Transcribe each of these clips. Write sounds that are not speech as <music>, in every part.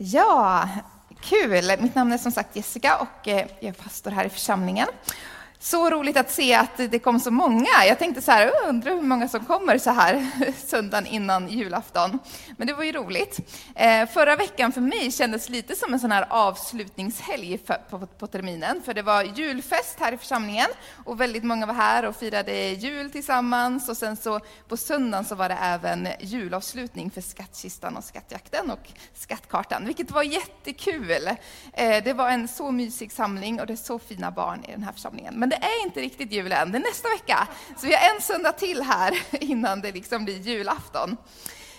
Ja, kul! Mitt namn är som sagt Jessica och eh, jag är pastor här i församlingen. Så roligt att se att det kom så många. Jag tänkte så här, undrar hur många som kommer så här <laughs> söndagen innan julafton. Men det var ju roligt. Eh, förra veckan för mig kändes lite som en sån här avslutningshelg på, terminen. För det var julfest här i församlingen och väldigt många var här och firade jul tillsammans. Och sen så på söndagen så var det även julavslutning för skattkistan och skattjakten och skattkartan, vilket var jättekul. Eh, det var en så mysig samling och det är så fina barn i den här församlingen. Men det är inte riktigt jul än, det är nästa vecka. Så vi har en söndag till här <laughs> innan det liksom blir julafton.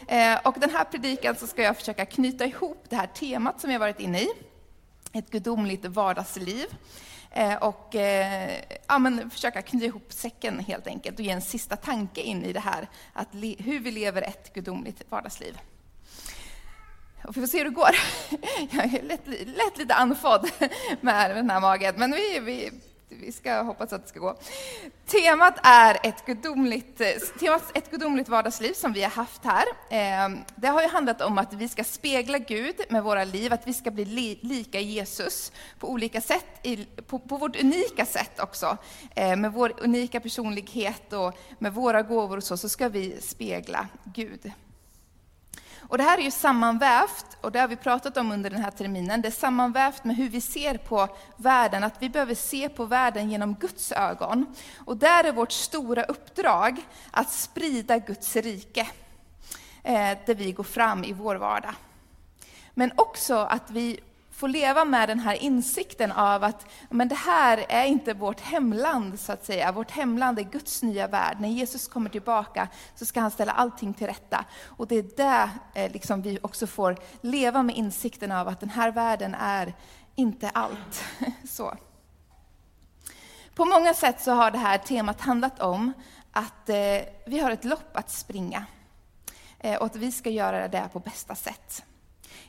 Eh, och den här predikan så ska jag försöka knyta ihop det här temat som jag varit inne i, ett gudomligt vardagsliv. Eh, och eh, ja, men försöka knyta ihop säcken helt enkelt och ge en sista tanke in i det här, att hur vi lever ett gudomligt vardagsliv. Och vi får se hur det går. <laughs> Jag är lätt, lätt lite andfådd <laughs> med den här magen, men vi, vi vi ska hoppas att det ska gå. Temat är ett gudomligt, temat ett gudomligt vardagsliv som vi har haft här. Ehm, det har ju handlat om att vi ska spegla Gud med våra liv, att vi ska bli lika Jesus på olika sätt, på, på vårt unika sätt också. Ehm, med vår unika personlighet och med våra gåvor och så, så ska vi spegla Gud. Och det här är ju sammanvävt, och det har vi pratat om under den här terminen, det är sammanvävt med hur vi ser på världen, att vi behöver se på världen genom Guds ögon. Och där är vårt stora uppdrag att sprida Guds rike, eh, där vi går fram i vår vardag. Men också att vi få leva med den här insikten av att men det här är inte vårt hemland, så att säga. Vårt hemland är Guds nya värld. När Jesus kommer tillbaka så ska han ställa allting till rätta. Och det är där eh, liksom vi också får leva med insikten av att den här världen är inte allt. <laughs> Så. På många sätt så har det här temat handlat om att eh, vi har ett lopp att springa. Eh, och att vi ska göra det på bästa sätt.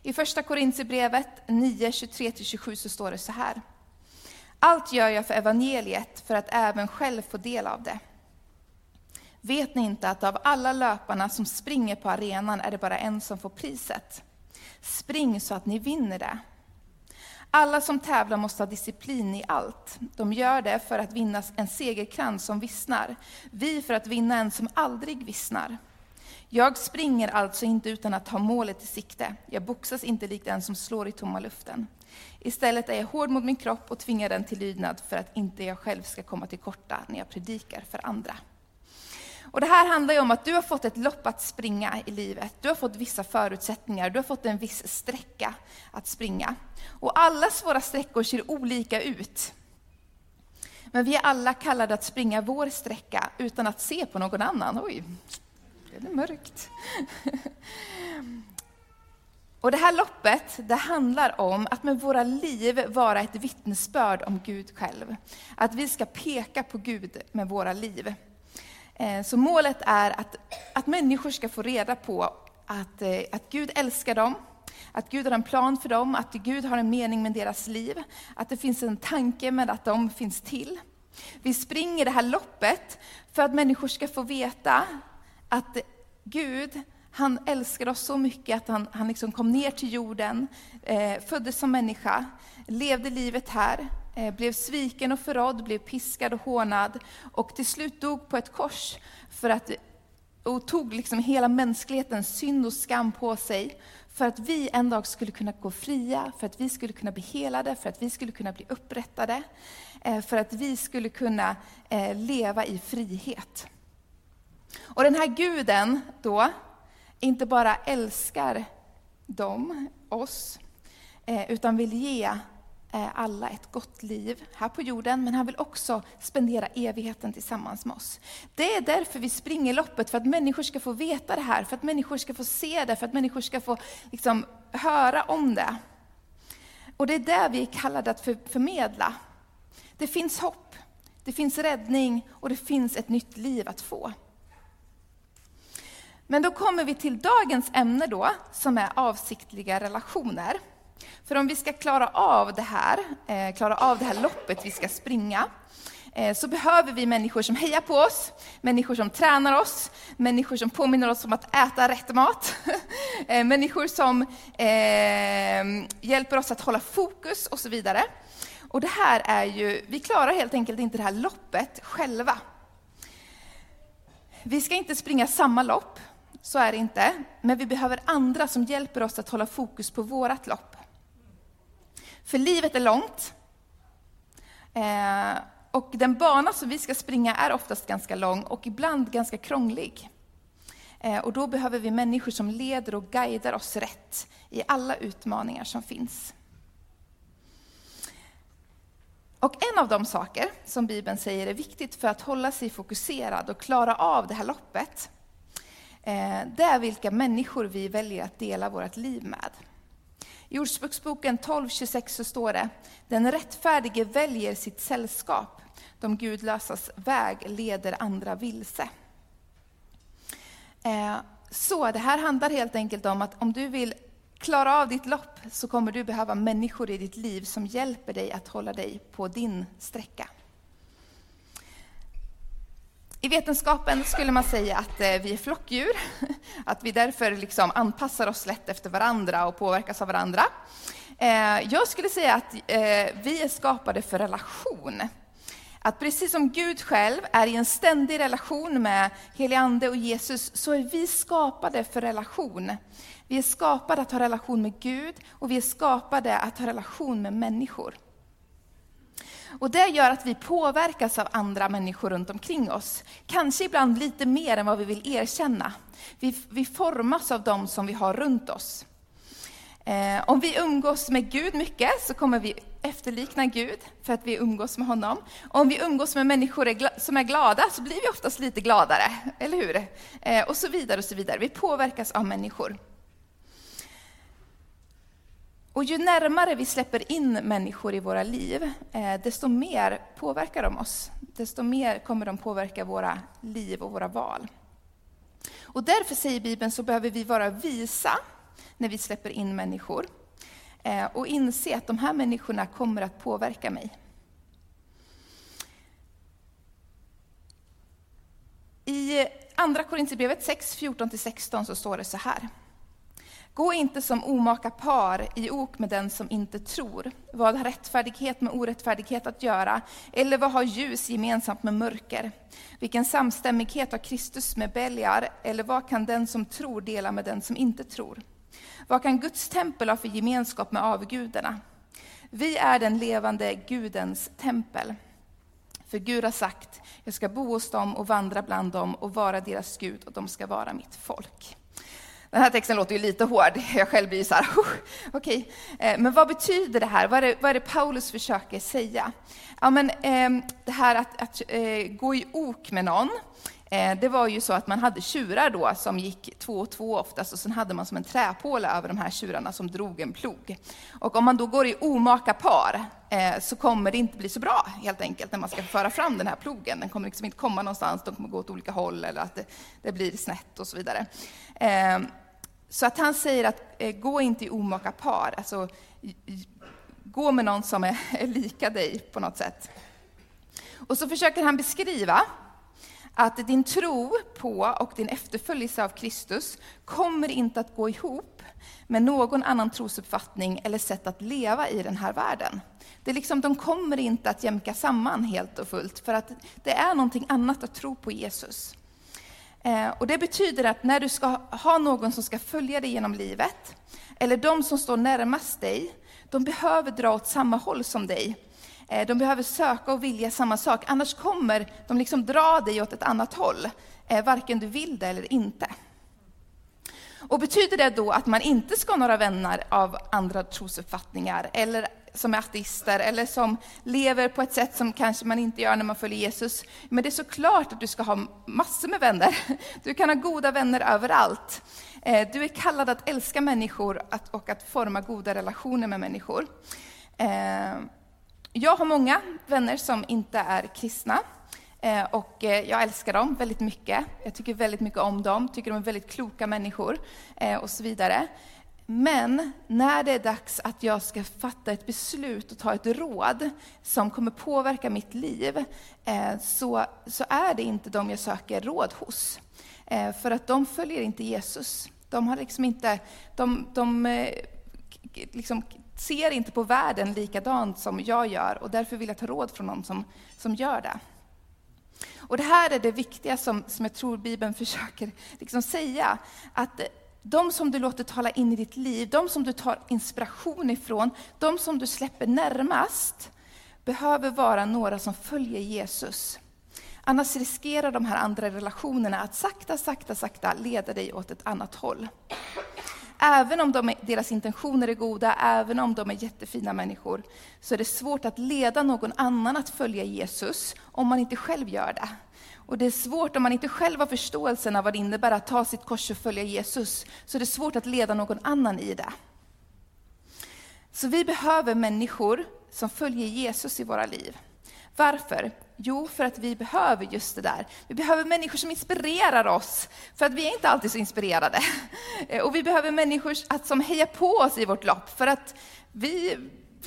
I första Korintierbrevet 9, 23-27 så står det så här. Allt gör jag för evangeliet, för att även själv få del av det. Vet ni inte att av alla löparna som springer på arenan är det bara en som får priset? Spring så att ni vinner det. Alla som tävlar måste ha disciplin i allt. De gör det för att vinna en segerkrans som vissnar. Vi för att vinna en som aldrig vissnar. Jag springer alltså inte utan att ha målet i sikte. Jag boxas inte likt den som slår i tomma luften. Istället är jag hård mot min kropp och tvingar den till lydnad för att inte jag själv ska komma till korta när jag predikar för andra. Och det här handlar ju om att du har fått ett lopp att springa i livet. Du har fått vissa förutsättningar, du har fått en viss sträcka att springa. Och allas våra sträckor ser olika ut. Men vi är alla kallade att springa vår sträcka utan att se på någon annan. Oj, blev det mörkt. <laughs> Och det här loppet, det handlar om att med våra liv vara ett vittnesbörd om Gud själv. Att vi ska peka på Gud med våra liv. Eh, så målet är att, att människor ska få reda på att, eh, att Gud älskar dem, att Gud har en plan för dem, att Gud har en mening med deras liv, att det finns en tanke med att de finns till. Vi springer det här loppet för att människor ska få veta att Gud, han älskar oss så mycket att han, han liksom kom ner till jorden, eh, föddes som människa, levde livet här, eh, blev sviken och förrådd, blev piskad och hånad och till slut dog på ett kors för att, och tog liksom hela mänsklighetens synd och skam på sig för att vi en dag skulle kunna gå fria, för att vi skulle kunna bli helade, för att vi skulle kunna bli upprättade, eh, för att vi skulle kunna eh, leva i frihet. Och den här guden då, inte bara älskar dem, oss, eh, utan vill ge eh, alla ett gott liv här på jorden, men han vill också spendera evigheten tillsammans med oss. Det är därför vi springer loppet, för att människor ska få veta det här, för att människor ska få se det, för att människor ska få liksom, höra om det. Och det är det vi är kallade att förmedla. Det finns hopp, det finns räddning och det finns ett nytt liv att få. Men då kommer vi till dagens ämne då, som är avsiktliga relationer. För om vi ska klara av det här, eh, klara av det här loppet vi ska springa, eh, så behöver vi människor som hejar på oss, människor som tränar oss, människor som påminner oss om att äta rätt mat, <laughs> eh, människor som eh, hjälper oss att hålla fokus och så vidare. Och det här är ju, vi klarar helt enkelt inte det här loppet själva. Vi ska inte springa samma lopp, så är det inte, men vi behöver andra som hjälper oss att hålla fokus på vårt lopp. För livet är långt. Eh, och den bana som vi ska springa är oftast ganska lång och ibland ganska krånglig. Eh, och då behöver vi människor som leder och guidar oss rätt i alla utmaningar som finns. Och en av de saker som Bibeln säger är viktigt för att hålla sig fokuserad och klara av det här loppet, Eh, det är vilka människor vi väljer att dela vårt liv med. I Ordspråksboken 12.26 så står det, den rättfärdige väljer sitt sällskap, de gudlösas väg leder andra vilse. Eh, så det här handlar helt enkelt om att om du vill klara av ditt lopp så kommer du behöva människor i ditt liv som hjälper dig att hålla dig på din sträcka. I vetenskapen skulle man säga att eh, vi är flockdjur, <laughs> att vi därför liksom anpassar oss lätt efter varandra och påverkas av varandra. Eh, jag skulle säga att eh, vi är skapade för relation. Att precis som Gud själv är i en ständig relation med helig Ande och Jesus, så är vi skapade för relation. Vi är skapade att ha relation med Gud och vi är skapade att ha relation med människor. Och det gör att vi påverkas av andra människor runt omkring oss. Kanske ibland lite mer än vad vi vill erkänna. Vi, vi formas av dem som vi har runt oss. Eh, om vi umgås med Gud mycket så kommer vi efterlikna Gud för att vi umgås med honom. Om vi umgås med människor som är glada så blir vi oftast lite gladare, eller hur? Eh, och så vidare och så vidare. Vi påverkas av människor. Och ju närmare vi släpper in människor i våra liv, eh, desto mer påverkar de oss. Desto mer kommer de påverka våra liv och våra val. Och därför säger Bibeln så behöver vi vara visa när vi släpper in människor eh, och inse att de här människorna kommer att påverka mig. I Andra Korinthierbrevet 6, 14-16 så står det så här. Gå inte som omaka par i ok med den som inte tror. Vad har rättfärdighet med orättfärdighet att göra? Eller vad har ljus gemensamt med mörker? Vilken samstämmighet har Kristus med Beliar? Eller vad kan den som tror dela med den som inte tror? Vad kan Guds tempel ha för gemenskap med avgudarna? Vi är den levande Gudens tempel. För Gud har sagt, jag ska bo hos dem och vandra bland dem och vara deras Gud och de ska vara mitt folk. Den här texten låter ju lite hård, <laughs> jag själv blir så här, okej. Okay. Men vad betyder det här? Vad är det, vad är det Paulus försöker säga? Ja, men, ehm, det här att, att eh, gå i ok med någon, Eh, det var ju så att man hade tjurar då som gick två och två oftast och sen hade man som en träpåle över de här tjurarna som drog en plog. Och om man då går i omaka par eh, så kommer det inte bli så bra helt enkelt när man ska föra fram den här plogen. Den kommer liksom inte komma någonstans, de kommer gå åt olika håll eller att det, det blir snett och så vidare. Eh, så att han säger att gå inte i omaka par, alltså gå med någon som är, <laughs> är lika dig på något sätt. Och så försöker han beskriva att din tro på och din efterföljelse av Kristus kommer inte att gå ihop med någon annan trosuppfattning eller sätt att leva i den här världen. Det är liksom, de kommer inte att jämka samman helt och fullt, för att det är någonting annat att tro på Jesus. Eh, och det betyder att när du ska ha någon som ska följa dig genom livet, eller de som står närmast dig, de behöver dra åt samma håll som dig. Eh, de behöver söka och vilja samma sak, annars kommer de liksom dra dig åt ett annat håll, eh, varken du vill det eller inte. Och betyder det då att man inte ska ha några vänner av andra trosuppfattningar, eller som är ateister eller som lever på ett sätt som kanske man inte gör när man följer Jesus. Men det är såklart att du ska ha massor med vänner. <laughs> Du kan ha goda vänner överallt. Eh, du är kallad att älska människor och att forma goda relationer med människor. Jag har många vänner som inte är kristna. Eh, och eh, jag älskar dem väldigt mycket. Jag tycker väldigt mycket om dem, tycker de är väldigt kloka människor eh, och så vidare. Men när det är dags att jag ska fatta ett beslut och ta ett råd som kommer påverka mitt liv, så, så är det inte de jag söker råd hos. För att de följer inte Jesus. De, har liksom inte, de, de liksom ser inte på världen likadant som jag gör och därför vill jag ta råd från någon som, som gör det. Och det här är det viktiga som, som jag tror Bibeln <laughs> försöker liksom säga. Att de som du låter tala in i ditt liv, de som du tar inspiration ifrån, de som du släpper närmast, behöver vara några som följer Jesus. Annars riskerar de här andra relationerna att sakta, sakta, sakta leda dig åt ett annat håll. Även om de är, deras intentioner är goda, även om de är jättefina människor, så är det svårt att leda någon annan att följa Jesus om man inte själv gör det. Och det är svårt om man inte själv har förståelsen av vad det innebär att ta sitt kors och följa Jesus, så det är svårt att leda någon annan i det. Så vi behöver människor som följer Jesus i våra liv. Varför? Jo, för att vi behöver just det där. Vi behöver människor som inspirerar oss, för att vi är inte alltid så inspirerade. Eh, och vi behöver människor som hejar på oss i vårt lopp, för att vi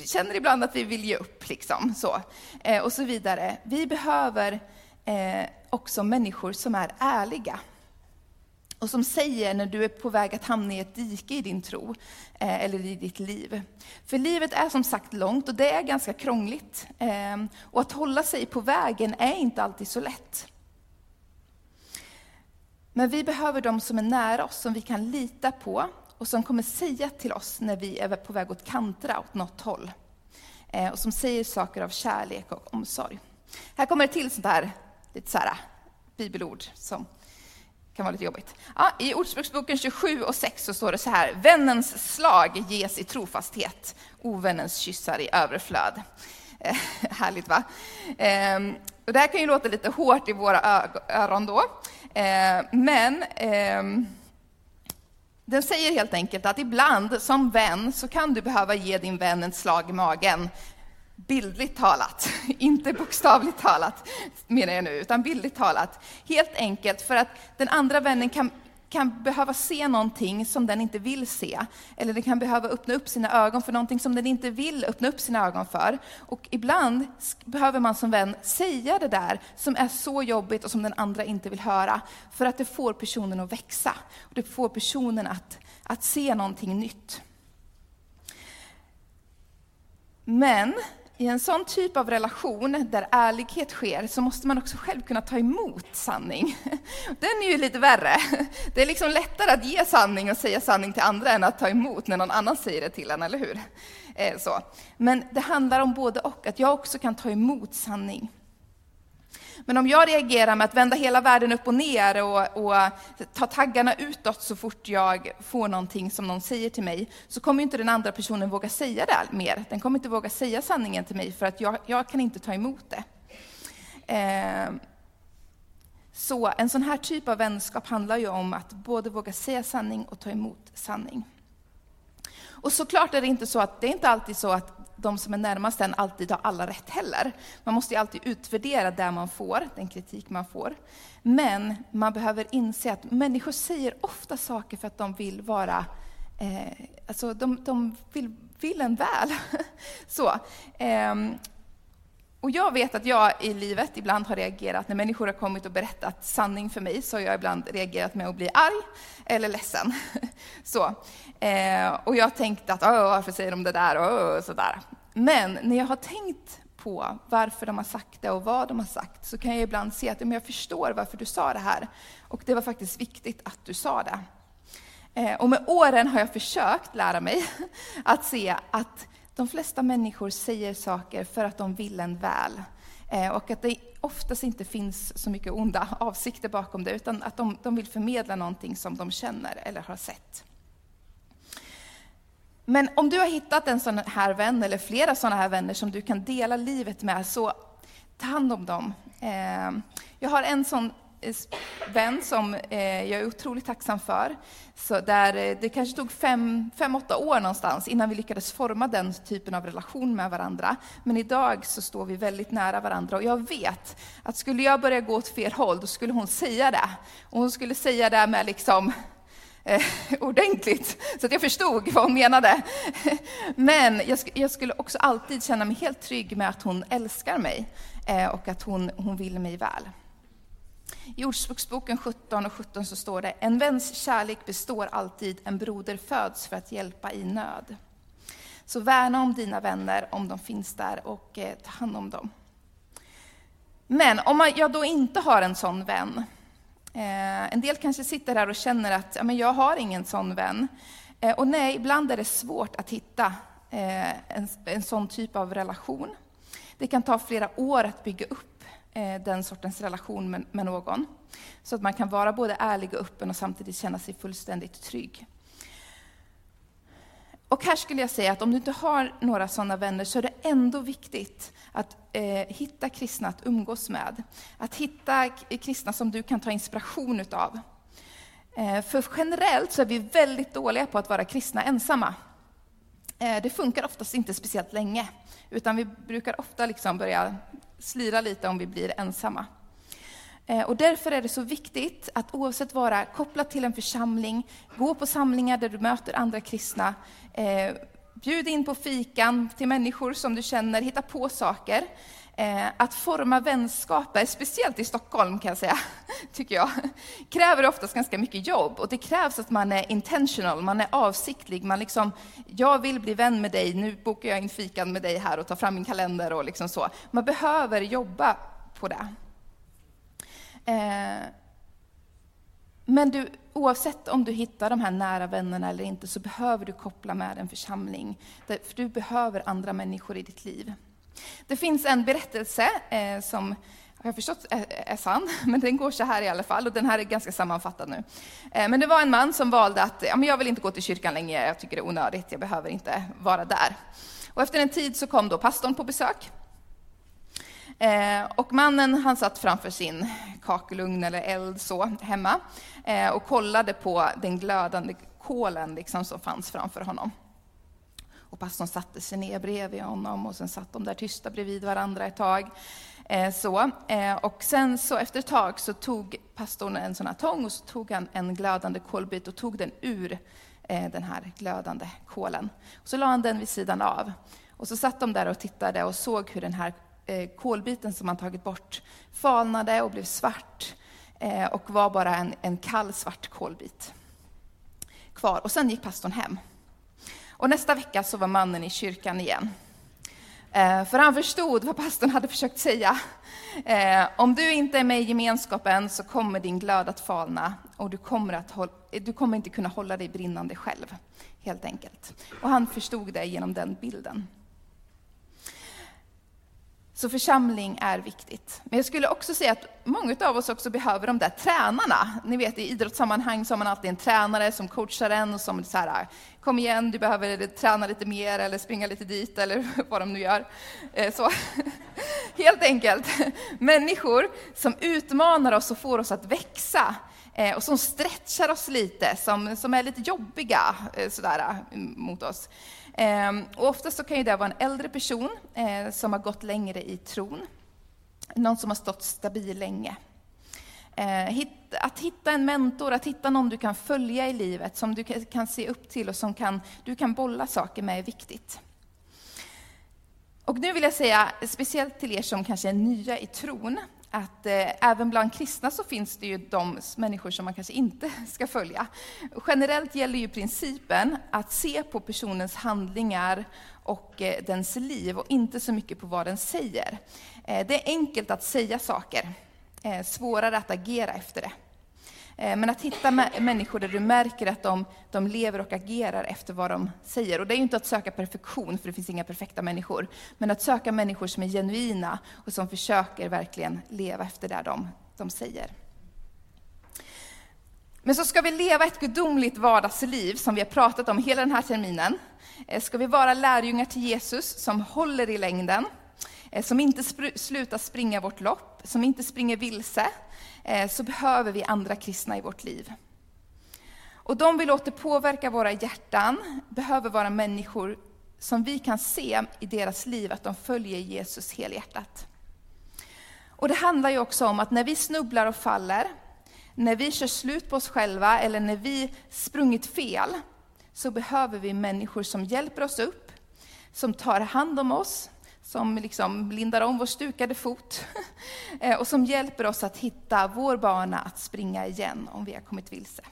känner ibland att vi vill ge upp, liksom, så. Eh, och så vidare. Vi behöver eh, också människor som är ärliga. Och som säger när du är på väg att hamna i ett dike i din tro, eh, eller i ditt liv. För livet är som sagt långt och det är ganska krångligt. Eh, och att hålla sig på vägen är inte alltid så lätt. Men vi behöver de som är nära oss, som vi kan lita på och som kommer säga till oss när vi är på väg att kantra åt något håll. Eh, och som säger saker av kärlek och omsorg. Här kommer det till sånt här, lite så här bibelord som kan vara lite jobbigt. Ja, I Ordspråksboken 27 och 6 så står det så här, vännens slag ges i trofasthet, ovännens kyssar i överflöd. Eh, <laughs> härligt va? Eh, och det här kan ju låta lite hårt i våra öron då, eh, men ehm, den säger helt enkelt att ibland som vän så kan du behöva ge din vän ett slag i magen bildligt talat, <laughs> inte bokstavligt talat menar jag nu, utan bildligt talat. Helt enkelt för att den andra vännen kan, kan behöva se någonting som den inte vill se. Eller den kan behöva öppna upp sina ögon för någonting som den inte vill öppna upp sina ögon för. Och ibland behöver man som vän säga det där som är så jobbigt och som den andra inte vill höra. För att det får personen att växa. Och det får personen att, att se någonting nytt. Men i en sån typ av relation där ärlighet sker så måste man också själv kunna ta emot sanning. <laughs> Den är ju lite värre. Det är liksom lättare att ge sanning och säga sanning till andra än att ta emot när någon annan säger det till en, eller hur? Eh, så. Men det handlar om både och, att jag också kan ta emot sanning. Men om jag reagerar med att vända hela världen upp och ner och, och ta taggarna utåt så fort jag får någonting som någon säger till mig, så kommer inte den andra personen våga säga det mer. Den kommer inte våga säga sanningen till mig för att jag, jag kan inte ta emot det. Eh, så en sån här typ av vänskap handlar ju om att både våga säga sanning och ta emot sanning. Och såklart är det inte så att det är inte alltid så att de som är närmast en alltid har alla rätt heller. Man måste ju alltid utvärdera det man får, den kritik man får. Men man behöver inse att människor säger ofta saker för att de vill vara, eh, alltså de, de vill, vill en väl. <laughs> så, eh, och jag vet att jag i livet ibland har reagerat, när människor har kommit och berättat sanning för mig, så har jag ibland reagerat med att bli arg eller ledsen. <laughs> Så. Eh, och jag har tänkt att, varför säger de det där? Och sådär. Men när jag har tänkt på varför de har sagt det och vad de har sagt, så kan jag ibland se att jag förstår varför du sa det här. Och det var faktiskt viktigt att du sa det. Eh, och med åren har jag försökt lära mig <laughs> att se att de flesta människor säger saker för att de vill en väl. Eh, och att det oftast inte finns så mycket onda avsikter bakom det, utan att de, de vill förmedla någonting som de känner eller har sett. Men om du har hittat en sån här vän, eller flera sådana här vänner som du kan dela livet med, så ta hand om dem. Eh, jag har en sån vän som eh, jag är otroligt tacksam för. Så där, eh, det kanske tog fem, fem, åtta år någonstans innan vi lyckades forma den typen av relation med varandra. Men idag så står vi väldigt nära varandra och jag vet att skulle jag börja gå åt fel håll, då skulle hon säga det. Och hon skulle säga det med liksom eh, <laughs> ordentligt, så att jag förstod vad hon menade. <laughs> Men jag, sk jag, skulle också alltid känna mig helt trygg med att hon älskar mig eh, och att hon, hon vill mig väl. I Ordspråksboken 17 och 17 så står det, en väns kärlek består alltid, en broder föds för att hjälpa i nöd. Så värna om dina vänner om de finns där och eh, ta hand om dem. Men om jag då inte har en sån vän, eh, en del kanske sitter här och känner att ja, men jag har ingen sån vän. Eh, och nej, ibland är det svårt att hitta eh, en, en sån typ av relation. Det kan ta flera år att bygga upp Eh, den sortens relation med, med någon. Så att man kan vara både ärlig och öppen och samtidigt känna sig fullständigt trygg. Och här skulle jag säga att om du inte har några sådana vänner så är det ändå viktigt att eh, hitta kristna att umgås med. Att hitta kristna som du kan ta inspiration utav. Eh, för generellt så är vi väldigt dåliga på att vara kristna ensamma. Eh, det funkar oftast inte speciellt länge, utan vi brukar ofta liksom börja slira lite om vi blir ensamma. Eh, och därför är det så viktigt att oavsett vara kopplad till en församling, gå på samlingar där du möter andra kristna, eh, bjud in på fikan till människor som du känner, hitta på saker. Eh, att forma vänskaper, speciellt i Stockholm kan jag säga, <laughs> tycker jag, kräver oftast ganska mycket jobb. Och det krävs att man är intentional, man är avsiktlig. Man liksom, jag vill bli vän med dig, nu bokar jag in fikan med dig här och tar fram min kalender och liksom så. Man behöver jobba på det. Eh, men du, oavsett om du hittar de här nära vännerna eller inte så behöver du koppla med en församling. För du behöver andra människor i ditt liv. Det finns en berättelse eh, som jag har förstått är, är sann, <laughs> men den går så här i alla fall och den här är ganska sammanfattad nu. Eh, men det var en man som valde att, ja, men jag vill inte gå till kyrkan längre, jag tycker det är onödigt, jag behöver inte vara där. Och efter en tid så kom då pastorn på besök Eh, och mannen han satt framför sin kakelugn eller eld så hemma eh, och kollade på den glödande kolen liksom, som fanns framför honom. Och pastorn satte sig ner bredvid honom och sen satt de där tysta bredvid varandra ett tag. Eh, så. Eh, och sen så efter ett tag så tog pastorn en sån här tång och så tog han en glödande kolbit och tog den ur eh, den här glödande kolen. Och så la han den vid sidan av. Och så satt de där och tittade och såg hur den här eh, kolbiten som man tagit bort falnade och blev svart eh, och var bara en, en kall svart kolbit kvar. Och sen gick pastorn hem. Och nästa vecka så var mannen i kyrkan igen. Eh, för han förstod vad pastorn hade försökt säga. Eh, om du inte är med i gemenskapen så kommer din glöd att falna och du kommer, att hålla, du kommer inte kunna hålla dig brinnande själv, helt enkelt. Och han förstod det genom den bilden. Så församling är viktigt. Men jag skulle också säga att många av oss också behöver de där tränarna. Ni vet i idrottssammanhang så har man alltid en tränare som coachar en och som så här, ah, kom igen, du behöver träna lite mer eller springa lite dit eller <laughs> vad de nu gör. Eh, så. <laughs> Helt enkelt, människor som utmanar oss och får oss att växa eh, och som stretchar oss lite, som, som är lite jobbiga eh, sådär, mot oss. Ehm, och oftast så kan ju det vara en äldre person eh, som har gått längre i tron. Någon som har stått stabil länge. Eh, att hitta en mentor, att hitta någon du kan följa i livet, som du kan se upp till och som kan, du kan bolla saker med är viktigt. Och nu vill jag säga, speciellt till er som kanske är nya i tron, att eh, även bland kristna så finns det ju de människor som man kanske inte <laughs> ska följa. Generellt gäller ju principen att se på personens handlingar och eh, dens liv och inte så mycket på vad den säger. Eh, det är enkelt att säga saker, eh, svårare att agera efter det. Eh, men att hitta människor där du märker att de, de lever och agerar efter vad de säger. Och det är ju inte att söka perfektion, för det finns inga perfekta människor. Men att söka människor som är genuina och som försöker verkligen leva efter det de, de säger. Men så ska vi leva ett gudomligt vardagsliv som vi har pratat om hela den här terminen. Eh, ska vi vara lärjungar till Jesus som håller i längden, Eh, som inte slutar springa vårt lopp, som inte springer vilse, eh, så behöver vi andra kristna i vårt liv. Och de vi låter påverka våra hjärtan behöver vara människor som vi kan se i deras liv att de följer Jesus helhjärtat. Och det handlar ju också om att när vi snubblar och faller, när vi kör slut på oss själva eller när vi sprungit fel, så behöver vi människor som hjälper oss upp, som tar hand om oss, som liksom lindar om vår stukade fot <laughs> eh, och som hjälper oss att hitta vår bana att springa igen om vi har kommit vilse.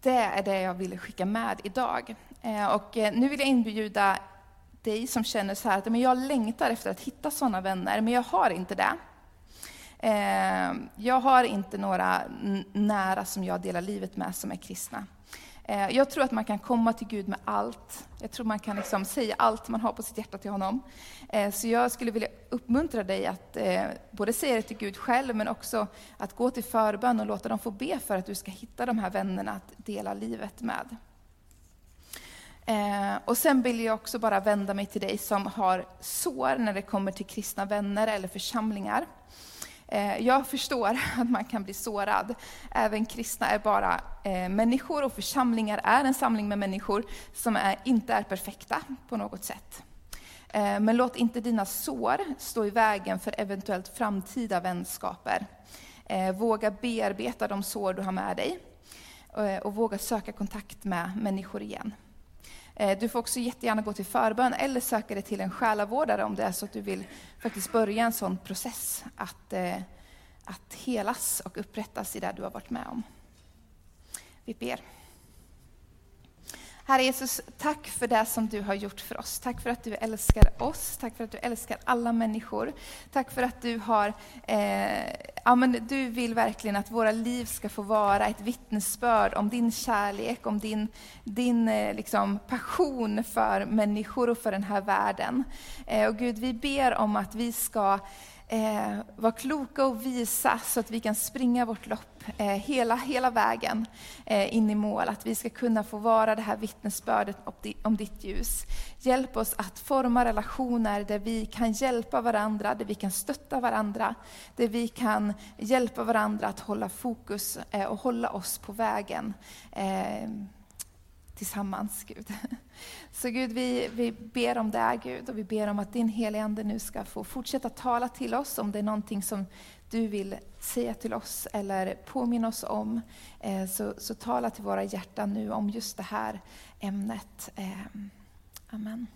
Det är det jag ville skicka med idag. Eh, och eh, nu vill jag inbjuda dig som känner så här att men jag längtar efter att hitta sådana vänner, men jag har inte det. Ehm, jag har inte några nära som jag delar livet med som är kristna. Eh, jag tror att man kan komma till Gud med allt. Jag tror man kan liksom säga allt man har på sitt hjärta till honom. Eh, så jag skulle vilja uppmuntra dig att eh, både säga det till Gud själv, men också att gå till förbön och låta dem få be för att du ska hitta de här vännerna att dela livet med. Ehm, och sen vill jag också bara vända mig till dig som har sår när det kommer till kristna vänner eller församlingar. Eh, jag förstår <laughs> att man kan bli sårad. Även kristna är bara eh, människor och församlingar är en samling med människor som är, inte är perfekta på något sätt. Eh, men låt inte dina sår stå i vägen för eventuellt framtida vänskaper. Våga bearbeta de sår du har med dig och våga söka kontakt med människor igen. Eh, du får också jättegärna gå till förbön eller söka dig till en själavårdare om det är så att du vill faktiskt börja en sån process att, eh, att helas och upprättas i det du har varit med om. Vi ber. Herre Jesus, tack för det som du har gjort för oss. Tack för att du älskar oss, tack för att du älskar alla människor. Tack för att du har, eh, ja men du vill verkligen att våra liv ska få vara ett vittnesbörd om din kärlek, om din, din eh, liksom, passion för människor och för den här världen. Eh, och Gud, vi ber om att vi ska eh, vara kloka och visa så att vi kan springa vårt lopp eh, hela, hela vägen eh, in i mål. Att vi ska kunna få vara det här vittnesbördet om ditt ljus. Hjälp oss att forma relationer där vi kan hjälpa varandra, där vi kan stötta varandra, där vi kan hjälpa varandra att hålla fokus eh, och hålla oss på vägen eh, tillsammans, Gud. Så Gud, vi, vi ber om det, Gud, och vi ber om att din heliga Ande nu ska få fortsätta tala till oss, om det är någonting som du vill säga till oss eller påminna oss om. Eh, så, så tala till våra hjärtan nu om just det här ämnet. Eh, amen.